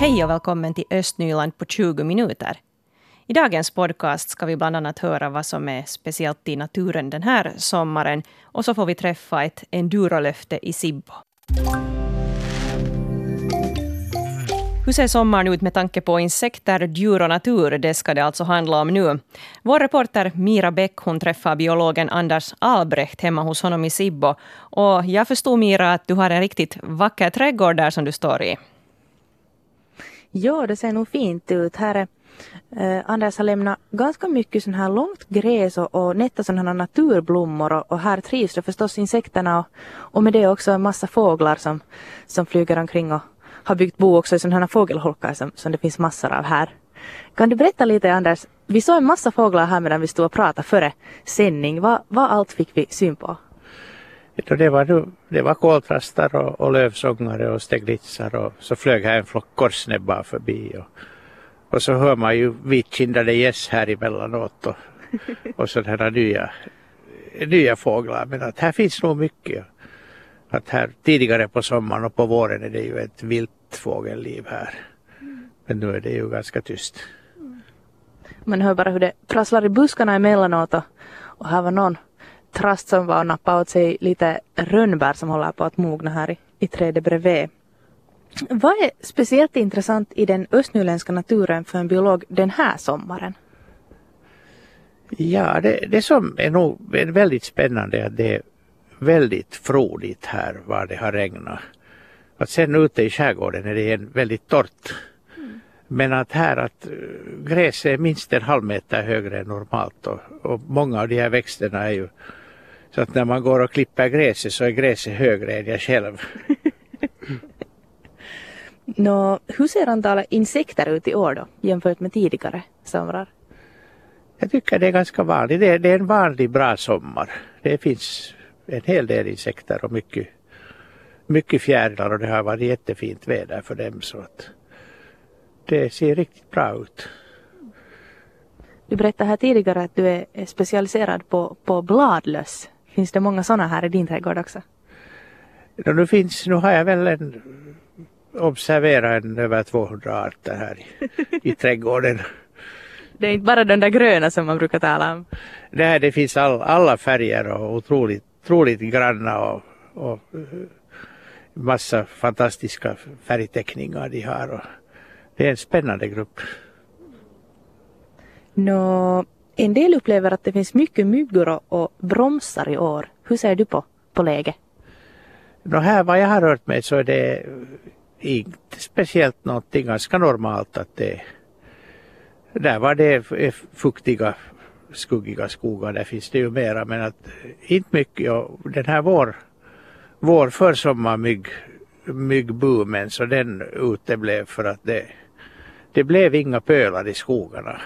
Hej och välkommen till Östnyland på 20 minuter. I dagens podcast ska vi bland annat höra vad som är speciellt i naturen den här sommaren och så får vi träffa ett endurolöfte i Sibbo. Hur ser sommaren ut med tanke på insekter, djur och natur? Det ska det alltså handla om nu. Vår reporter Mira Bäck hon träffar biologen Anders Albrecht hemma hos honom i Sibbo. Och jag förstod Mira att du har en riktigt vacker trädgård där som du står i. Ja, det ser nog fint ut. Här är eh, Anders har lämnat ganska mycket sån här långt gräs och, och nätta sådana här naturblommor och, och, här trivs det förstås insekterna och, och med det också en massa fåglar som, som flyger omkring och har byggt bo också i sådana här fågelholkar som, som det finns massor av här. Kan du berätta lite Anders, vi såg en massa fåglar här medan vi stod och pratade före sändning. Vad, vad allt fick vi syn på? Det var, det var koltrastar och, och lövsångare och steglitsar och så flög här en flock korsnäbbar förbi. Och, och så hör man ju vitkindade gäss här emellanåt och, och sådana nya, nya fåglar. Men att här finns nog mycket. Att här tidigare på sommaren och på våren är det ju ett vilt fågelliv här. Men nu är det ju ganska tyst. Man hör bara hur det prasslar i buskarna emellanåt och, och här var någon trast som var och nappade åt sig lite rönnbär som håller på att mogna här i, i trädet bredvid. Vad är speciellt intressant i den östnyländska naturen för en biolog den här sommaren? Ja, det, det som är nog väldigt spännande är att det är väldigt frodigt här var det har regnat. Att sen ute i skärgården är det väldigt torrt. Mm. Men att här att eh, gräset är minst en halv meter högre än normalt och, och många av de här växterna är ju så att när man går och klipper gräset så är gräset högre än jag själv. Nå, hur ser antalet insekter ut i år då jämfört med tidigare somrar? Jag tycker det är ganska vanligt. Det är, det är en vanlig bra sommar. Det finns en hel del insekter och mycket, mycket fjärilar och det har varit jättefint väder för dem så att det ser riktigt bra ut. Du berättade här tidigare att du är specialiserad på, på bladlöss. Finns det många sådana här i din trädgård också? Ja, nu, finns, nu har jag väl en, observerat en över 200 arter här i, i trädgården. Det är inte bara den där gröna som man brukar tala om? Nej, det finns all, alla färger och otroligt, otroligt granna och, och massa fantastiska färgteckningar de har. Och det är en spännande grupp. Nå, en del upplever att det finns mycket myggor och, bromsar i år. Hur ser du på, på läget? Nå, här vad jag har rört mig så är det inte speciellt någonting ganska normalt att det där var det fuktiga skuggiga skogar, där finns det ju mera men att inte mycket och den här vår, vår försommarmygg myggboomen så den uteblev för att det, det blev inga pölar i skogarna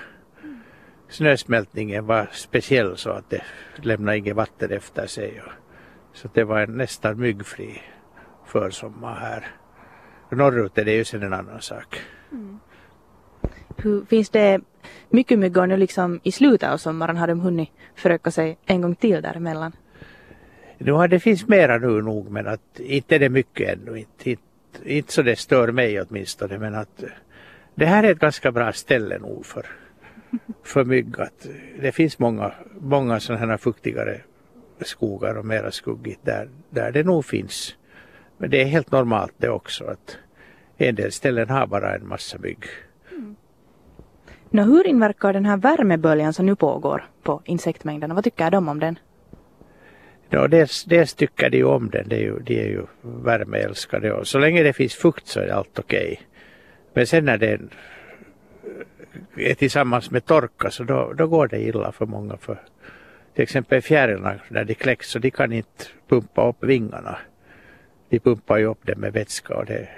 snösmältningen var speciell så att det lämnade inget vatten efter sig. Så det var en nästan myggfri försommar här. Norrut är det ju sen en annan sak. Mm. Hur, finns det mycket myggor nu liksom i slutet av sommaren? Har de hunnit föröka sig en gång till däremellan? Nu det finns mera nu nog men att inte är det mycket ännu. Inte, inte, inte så det stör mig åtminstone men att det här är ett ganska bra ställe nog för för mygg att det finns många, många sådana här fuktigare skogar och mera skuggigt där, där det nog finns. Men det är helt normalt det också att en del ställen har bara en massa mygg. Mm. Nå, hur inverkar den här värmeböljan som nu pågår på insektmängderna? Vad tycker de om den? Ja, dels, dels tycker de om den, de är ju, de är ju värmeälskade och så länge det finns fukt så är allt okej. Okay. Men sen när det är Eh, är tillsammans med torka så då, då går det illa för många. För till exempel fjärilarna när de kläcks så de kan inte pumpa upp vingarna. De pumpar ju upp det med vätska och det,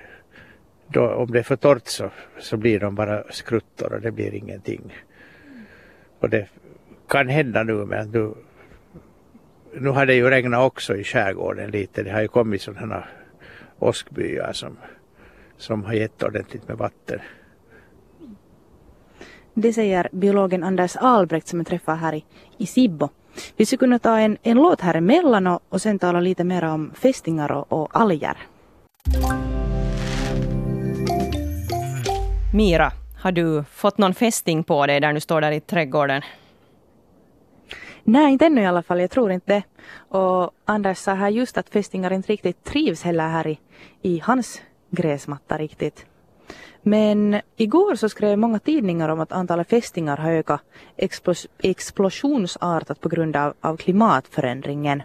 då, om det är för torrt så, så blir de bara skruttor och det blir ingenting. Och det kan hända nu men nu, nu har det ju regnat också i skärgården lite. Det har ju kommit sådana åskbyar som, som har gett ordentligt med vatten. Det säger biologen Anders Albrecht som jag träffar här i, i Sibbo. Vi skulle kunna ta en, en låt här emellan och, och sen tala lite mer om fästingar och, och alger. Mira, har du fått någon fästing på dig där du står där i trädgården? Nej, inte ännu i alla fall. Jag tror inte det. Och Anders sa här just att fästingar inte riktigt trivs heller här i, i hans gräsmatta riktigt. Men igår så skrev många tidningar om att antalet fästingar har ökat explos explosionsartat på grund av, av klimatförändringen.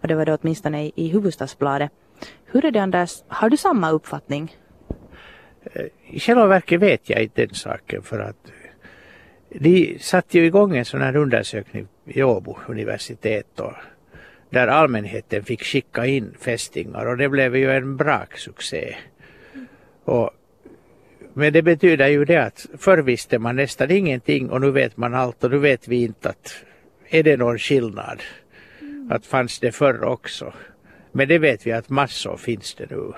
Och det var då åtminstone i, i huvudstadsbladet. Hur är det Anders, har du samma uppfattning? Eh, I själva verket vet jag inte den saken för att eh, de satte ju igång en sån här undersökning vid Åbo universitet då. där allmänheten fick skicka in fästingar och det blev ju en braksuccé. Och, men det betyder ju det att förr visste man nästan ingenting och nu vet man allt och nu vet vi inte att är det någon skillnad? Att fanns det förr också? Men det vet vi att massor finns det nu.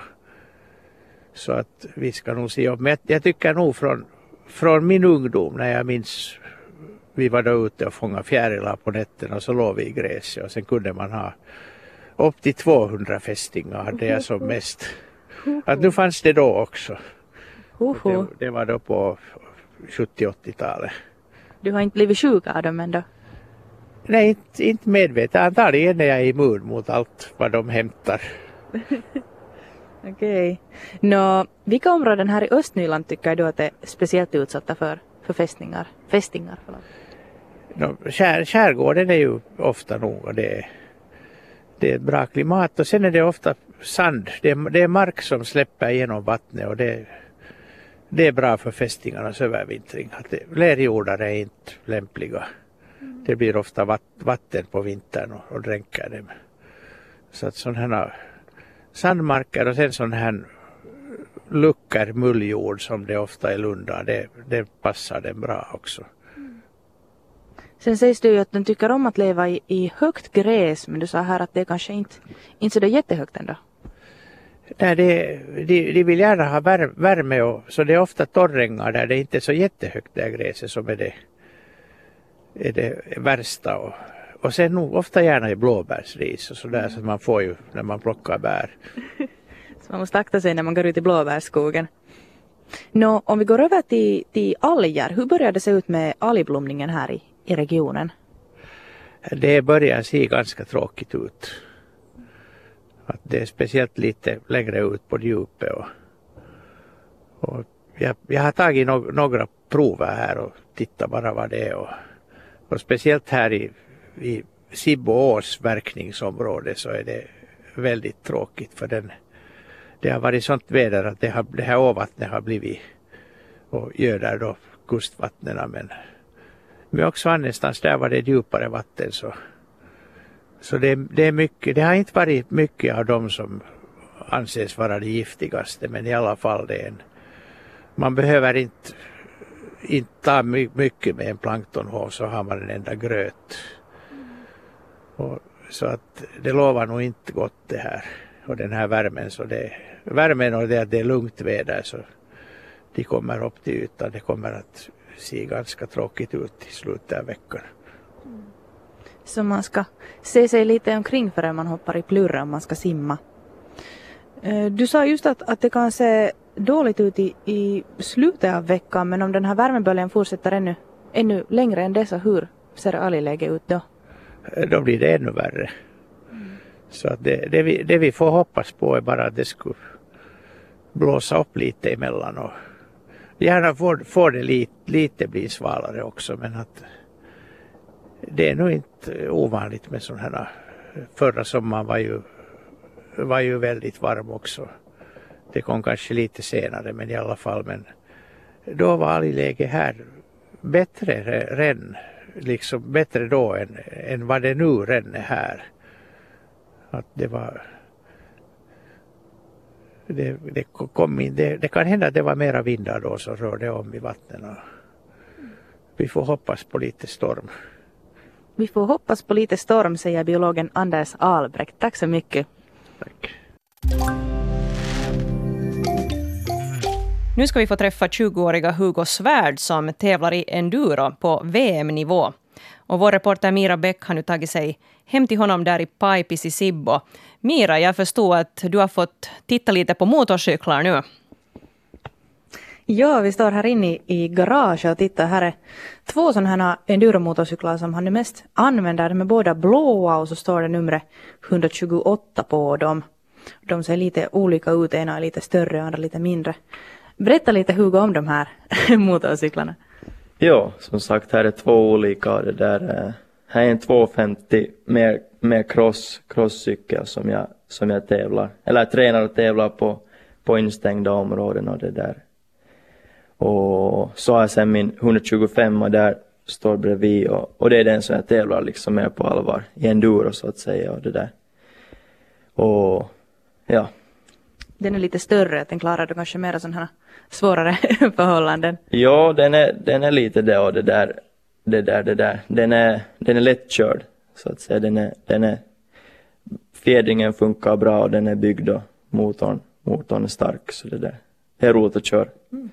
Så att vi ska nog se upp. Men jag, jag tycker nog från, från min ungdom när jag minns vi var då ute och fångade fjärilar på nätterna och så låg vi i gräset och sen kunde man ha upp till 200 fästingar hade jag som mest. Att nu fanns det då också. Det, det var då på 70-80-talet. Du har inte blivit sjuk av dem ändå? Nej, inte, inte medvetet. Antagligen är jag immun mot allt vad de hämtar. Okej. Okay. Nå, vilka områden här i Östnyland tycker du att är speciellt utsatta för, för fästningar? fästingar no, skär, skärgården är ju ofta nog och det är, det är ett bra klimat och sen är det ofta sand. Det är, det är mark som släpper igenom vattnet och det, det är bra för fästingarnas övervintring. lerjordar är inte lämpliga. Det blir ofta vatten på vintern och, och dränker dem. Så att sådana här sandmarker och sen sån här luckor, mulljord som det ofta är Lunda, det, det passar den bra också. Sen sägs det ju att den tycker om att leva i, i högt gräs men du sa här att det kanske inte, inte så det jättehögt ändå. Nej, det, de, de vill gärna ha värme och så det är ofta torrängar där det inte är så jättehögt där gräset som är det, är det värsta. Och, och sen nog ofta gärna i blåbärsris och sådär så man får ju när man plockar bär. så man måste akta sig när man går ut i blåbärsskogen. Nå, om vi går över till, till alger, hur börjar det se ut med algblomningen här i, i regionen? Det börjar se ganska tråkigt ut. Att det är speciellt lite längre ut på djupet. Och, och jag, jag har tagit no några prover här och tittat bara vad det är. Och, och speciellt här i, i Sibboås verkningsområde så är det väldigt tråkigt för den, det har varit sånt väder att det, har, det här åvattnet har blivit och göder då kustvattnen men men också annanstans där var det djupare vatten så, så det, det är mycket, det har inte varit mycket av dem som anses vara det giftigaste men i alla fall det är en, man behöver inte, inte ta mycket med en planktonhov så har man en enda gröt. Och, så att det lovar nog inte gott det här och den här värmen så det, värmen och det att det är lugnt väder så de kommer upp till ytan. Det kommer att se ganska tråkigt ut i slutet av veckan. Så man ska se sig lite omkring före man hoppar i plurra om man ska simma. Eh, du sa just att, att det kan se dåligt ut i, i slutet av veckan men om den här värmeböljan fortsätter ännu, ännu längre än det så hur ser algläget ut då? Eh, då blir det ännu värre. Mm. Så att det, det, vi, det vi får hoppas på är bara att det skulle blåsa upp lite emellan och gärna får, får det lite, lite bli svalare också men att det är nog inte ovanligt med sådana här. Förra sommaren var ju, var ju väldigt varm också. Det kom kanske lite senare men i alla fall men då var algläget här bättre redan, liksom bättre då än, än vad det nu redan är här. Att det var det, det, kom in, det, det, kan hända att det var mera vindar då som rörde om i vattnen. Vi får hoppas på lite storm. Vi får hoppas på lite storm, säger biologen Anders Albrecht. Tack så mycket. Tack. Nu ska vi få träffa 20-åriga Hugo Svärd som tävlar i enduro på VM-nivå. Och vår reporter Mira Bäck har nu tagit sig hem till honom där i Paipis i Sibbo. Mira, jag förstår att du har fått titta lite på motorcyklar nu. Ja, vi står här inne i garaget och tittar. Här är två sådana här enduromotorcyklar som han är mest använder. De är båda blåa och så står det numret 128 på dem. De ser lite olika ut, ena är lite större och andra lite mindre. Berätta lite Hugo om de här motorcyklarna. Ja, som sagt här är två olika. Det där, eh, här är en 250 med, med cross, crosscykel som jag, som jag tävlar, eller tränar och tävlar på, på instängda områden och det där. Och så har jag sen min 125 och där står bredvid och, och det är den som jag tävlar liksom mer på allvar i enduro så att säga och det där. Och ja. Den är lite större, att den klarar då kanske mera sådana här svårare förhållanden. Ja, den är, den är lite det och det där, det där, det där. Den är, den är lättkörd så att säga. Den är, den är, fjädringen funkar bra och den är byggd och motorn, motorn är stark så det där. Det är roligt att köra. Mm.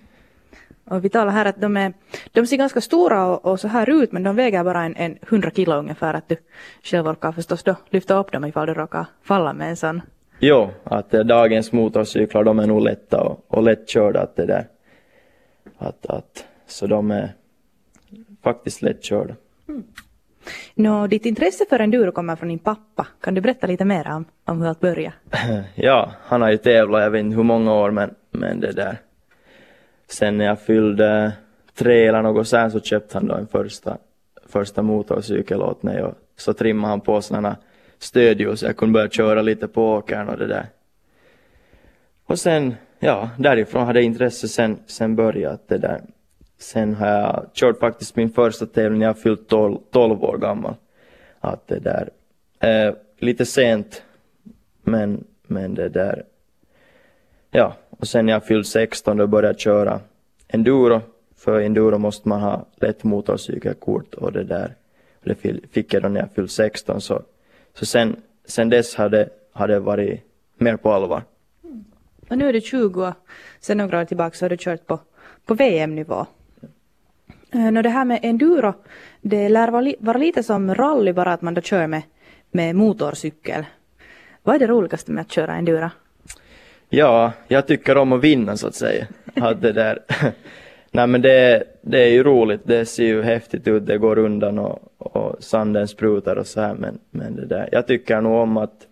Och vi talar här att de, är, de ser ganska stora och, och, så här ut men de väger bara en, en 100 kilo ungefär att du själv orkar förstås då lyfta upp dem ifall du råkar falla med en sån. Jo, att dagens motorcyklar de är nog lätta och, och lättkörda att det där. Att, att, så de är faktiskt lättkörda. Mm. Nå, ditt intresse för enduro kommer från din pappa. Kan du berätta lite mer om, om hur allt började? ja, han har ju tävlat, jag vet inte hur många år men, men det där Sen när jag fyllde tre eller något sen så köpte han då en första, första motorcykel åt mig och så trimmade han på sådana stödhjul så jag kunde börja köra lite på åkern och det där. Och sen, ja, därifrån hade intresset sen, sen börjat det där. Sen har jag kört faktiskt min första tävling när jag fyllt 12, 12 år gammal. Att det där, eh, lite sent, men, men det där, ja, och sen när jag fyllde 16 då började jag köra enduro. För enduro måste man ha lätt motorcykelkort och det där. Det fick jag då när jag fyllde 16 så, så sen, sen dess har det, har det varit mer på allvar. Mm. Och nu är du 20 och sen några år tillbaka så har du kört på, på VM-nivå. Mm. Eh, det här med enduro, det lär vara, vara lite som rally bara att man då kör med, med motorcykel. Vad är det roligaste med att köra enduro? Ja, jag tycker om att vinna så att säga. Att det där. Nej men det, det är ju roligt, det ser ju häftigt ut, det går undan och, och sanden sprutar och så här men, men det där. Jag tycker nog om att,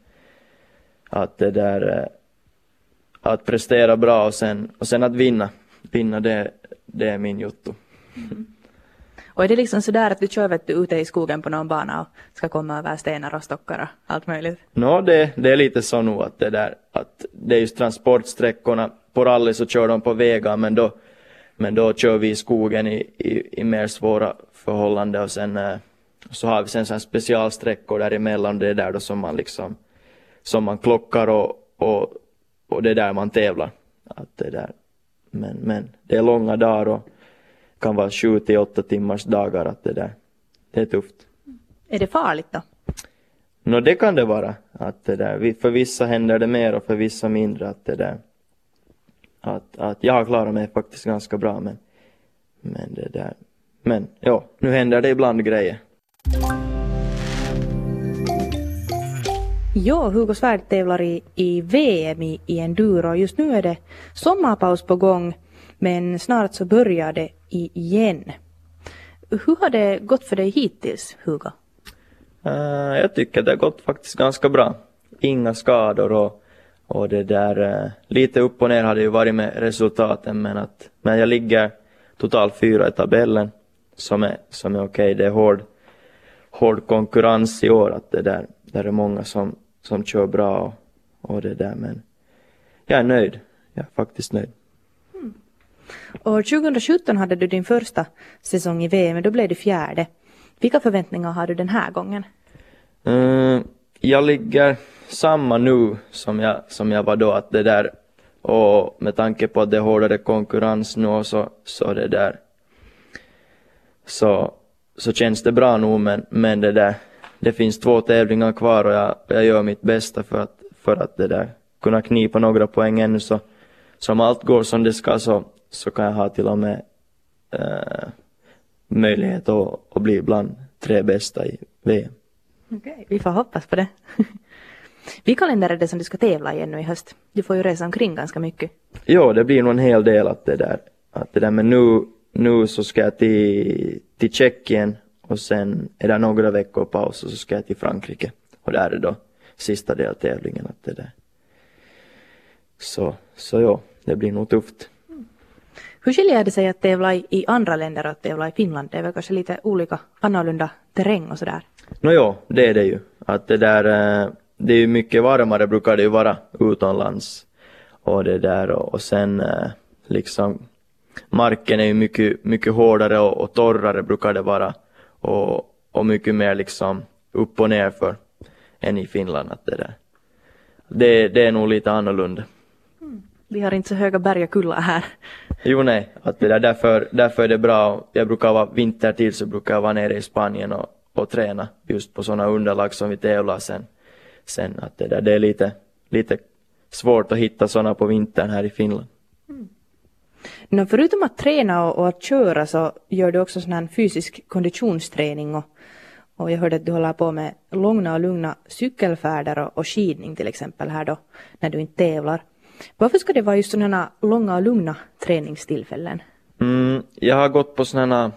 att det där eh, att prestera bra och sen, och sen att vinna. Vinna det, det är min jotto. Mm. Och är det liksom sådär att du kör vet du, ute i skogen på någon bana och ska komma över stenar och stockar och allt möjligt? Nå, no, det, det är lite så nog att det där, att det är just transportsträckorna. På rally så kör de på vägar men då, men då kör vi i skogen i, i, i mer svåra förhållanden och sen eh, så har vi sen så specialsträckor däremellan, det är där då som man liksom, som man klockar och, och, och det är där man tävlar. Att det där. Men, men det är långa dagar och kan vara sju till åtta timmars dagar att det där, det är tufft. Är det farligt då? Nå det kan det vara. Att det där, för vissa händer det mer och för vissa mindre. Att det där, att, att jag har klarat mig faktiskt ganska bra men, men det där, men ja, nu händer det ibland grejer. Ja, Hugo Svärd tävlar i, i VM i, i enduro. Just nu är det sommarpaus på gång. Men snart så börjar det igen. Hur har det gått för dig hittills, Hugo? Uh, jag tycker det har gått faktiskt ganska bra. Inga skador och, och det där, uh, lite upp och ner har det ju varit med resultaten men att, men jag ligger totalt fyra i tabellen som är, som är okej. Okay. Det är hård, hård konkurrens i år att det där, där är många som, som kör bra och, och det där men jag är nöjd. Jag är faktiskt nöjd. Och 2017 hade du din första säsong i VM, då blev du fjärde. Vilka förväntningar har du den här gången? Mm, jag ligger samma nu som jag, som jag var då, att det där och med tanke på att det är hårdare konkurrens nu så, så det där så, så känns det bra nog men, men det där det finns två tävlingar kvar och jag, jag gör mitt bästa för att, för att det där kunna knipa några poäng ännu så, så om allt går som det ska så, så kan jag ha till och med eh, möjlighet att, att bli bland tre bästa i VM. Okej, okay, vi får hoppas på det. Vilka länder är det som du ska tävla i ännu i höst? Du får ju resa omkring ganska mycket. Jo, det blir nog en hel del att det där. Att det där, men nu, nu så ska jag till, till Tjeckien och sen är det några veckor paus och så ska jag till Frankrike. Och där är då sista deltävlingen. Att det där. Så, så ja, det blir nog tufft. Hur skiljer det sig att tävla i, i andra länder och att tävla i Finland? Det är väl kanske lite olika, annorlunda terräng och sådär? Nå ja, det är det ju. Att det där, eh, det är ju mycket varmare brukar det ju vara utomlands. Och det där och, sen eh, liksom marken är ju mycket, mycket hårdare och, och torrare brukar det vara. Och, och mycket mer liksom upp och ner för än i Finland. Att det, där. Det, det är nog lite annorlunda. Vi har inte så höga berg och kullar här. Jo nej, att det där, därför, därför är det bra. Jag brukar vara vintertid så brukar jag vara nere i Spanien och, och träna just på sådana underlag som vi tävlar sen. Sen att det där, det är lite, lite svårt att hitta sådana på vintern här i Finland. Mm. No, förutom att träna och, och, att köra så gör du också sån här fysisk konditionsträning och, och jag hörde att du håller på med långa och lugna cykelfärder och, och skidning till exempel här då när du inte tävlar. Varför ska det vara just sådana långa och lugna träningstillfällen? Mm, jag har gått på sådana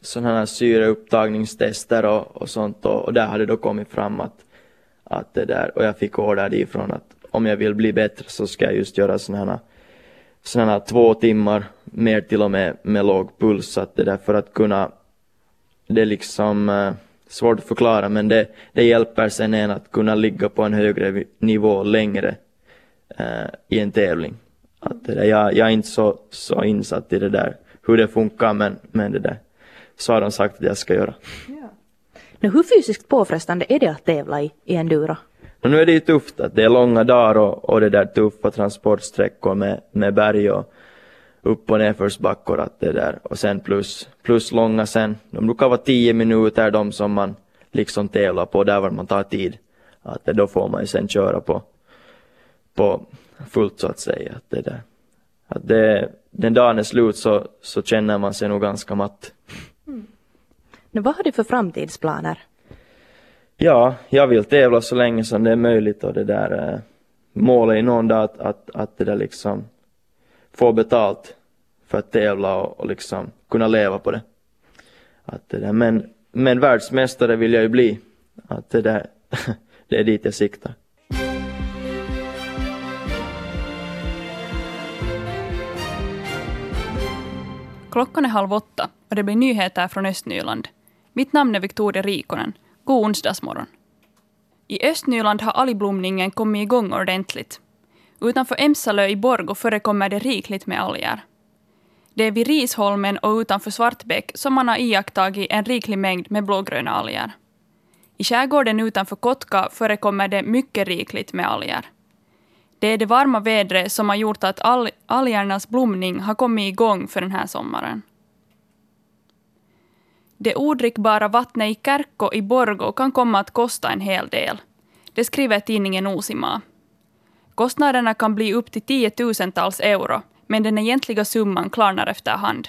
sådana syreupptagningstester och, och sånt och, och där har det då kommit fram att, att det där, och jag fick order ifrån att om jag vill bli bättre så ska jag just göra sådana här, sådana här två timmar, mer till och med med låg puls, så att det där för att kunna, det är liksom eh, svårt att förklara men det, det hjälper sen en att kunna ligga på en högre nivå längre i en tävling. Att det där, jag, jag är inte så, så insatt i det där, hur det funkar men, men det där, så har de sagt att jag ska göra. Ja. Nu, hur fysiskt påfrestande är det att tävla i, i enduro? Men nu är det ju tufft att det är långa dagar och, och det där tuffa transportsträckor med, med berg och upp och nedförsbackor att det där och sen plus, plus långa sen. De brukar vara tio minuter de som man liksom tävlar på där var man tar tid. Att då får man ju sen köra på, på fullt så att säga. Att det där. Att det, den dagen är slut så, så känner man sig nog ganska matt. Mm. Nu, vad har du för framtidsplaner? Ja, jag vill tävla så länge som det är möjligt och det där eh, målet är någon dag att, att, att det där liksom få betalt för att tävla och, och liksom kunna leva på det. Att det där, men, men världsmästare vill jag ju bli. Att det där, det är dit jag siktar. Klockan är halv åtta och det blir nyheter från Östnyland. Mitt namn är Victoria Rikonen. God onsdagsmorgon. I Östnyland har algblomningen kommit igång ordentligt. Utanför Emsalö i Borgo förekommer det rikligt med alger. Det är vid Risholmen och utanför Svartbäck som man har iakttagit en riklig mängd med blågröna alger. I skärgården utanför Kotka förekommer det mycket rikligt med alger. Det är det varma vädret som har gjort att all, algernas blomning har kommit igång för den här sommaren. Det odrickbara vattnet i Kärkko i Borgo kan komma att kosta en hel del. Det skriver tidningen Osima. Kostnaderna kan bli upp till tiotusentals euro, men den egentliga summan klarnar efterhand.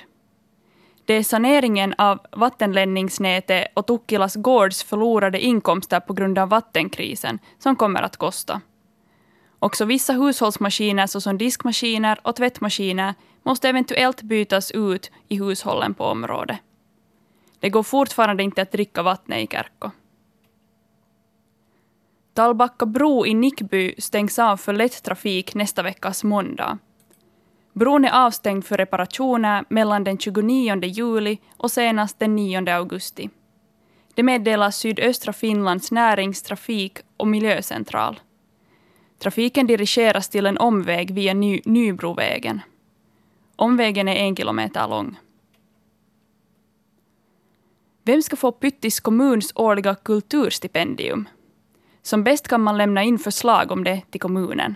Det är saneringen av vattenledningsnätet och Tukkilas gårds förlorade inkomster på grund av vattenkrisen som kommer att kosta. Också vissa hushållsmaskiner såsom diskmaskiner och tvättmaskiner måste eventuellt bytas ut i hushållen på området. Det går fortfarande inte att dricka vattnet i Kärkko. Tallbacka bro i Nickby stängs av för lätt trafik nästa veckas måndag. Bron är avstängd för reparationer mellan den 29 juli och senast den 9 augusti. Det meddelar sydöstra Finlands näringstrafik och miljöcentral. Trafiken dirigeras till en omväg via Ny Nybrovägen. Omvägen är en kilometer lång. Vem ska få Pyttis kommuns årliga kulturstipendium? Som bäst kan man lämna in förslag om det till kommunen.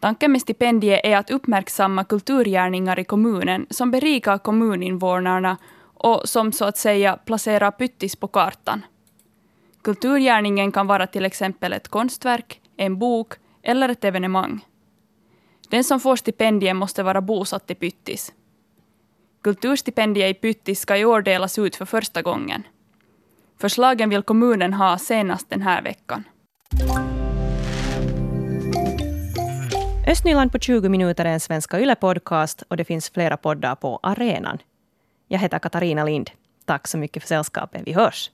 Tanken med stipendiet är att uppmärksamma kulturgärningar i kommunen som berikar kommuninvånarna och som så att säga placerar Pyttis på kartan. Kulturgärningen kan vara till exempel ett konstverk, en bok eller ett evenemang. Den som får stipendiet måste vara bosatt i Pyttis. Kulturstipendiet i Pyttis ska i år delas ut för första gången. Förslagen vill kommunen ha senast den här veckan. Östnyland på 20 minuter är en Svenska Yle-podcast och det finns flera poddar på arenan. Jag heter Katarina Lind. Tack så mycket för sällskapet. Vi hörs!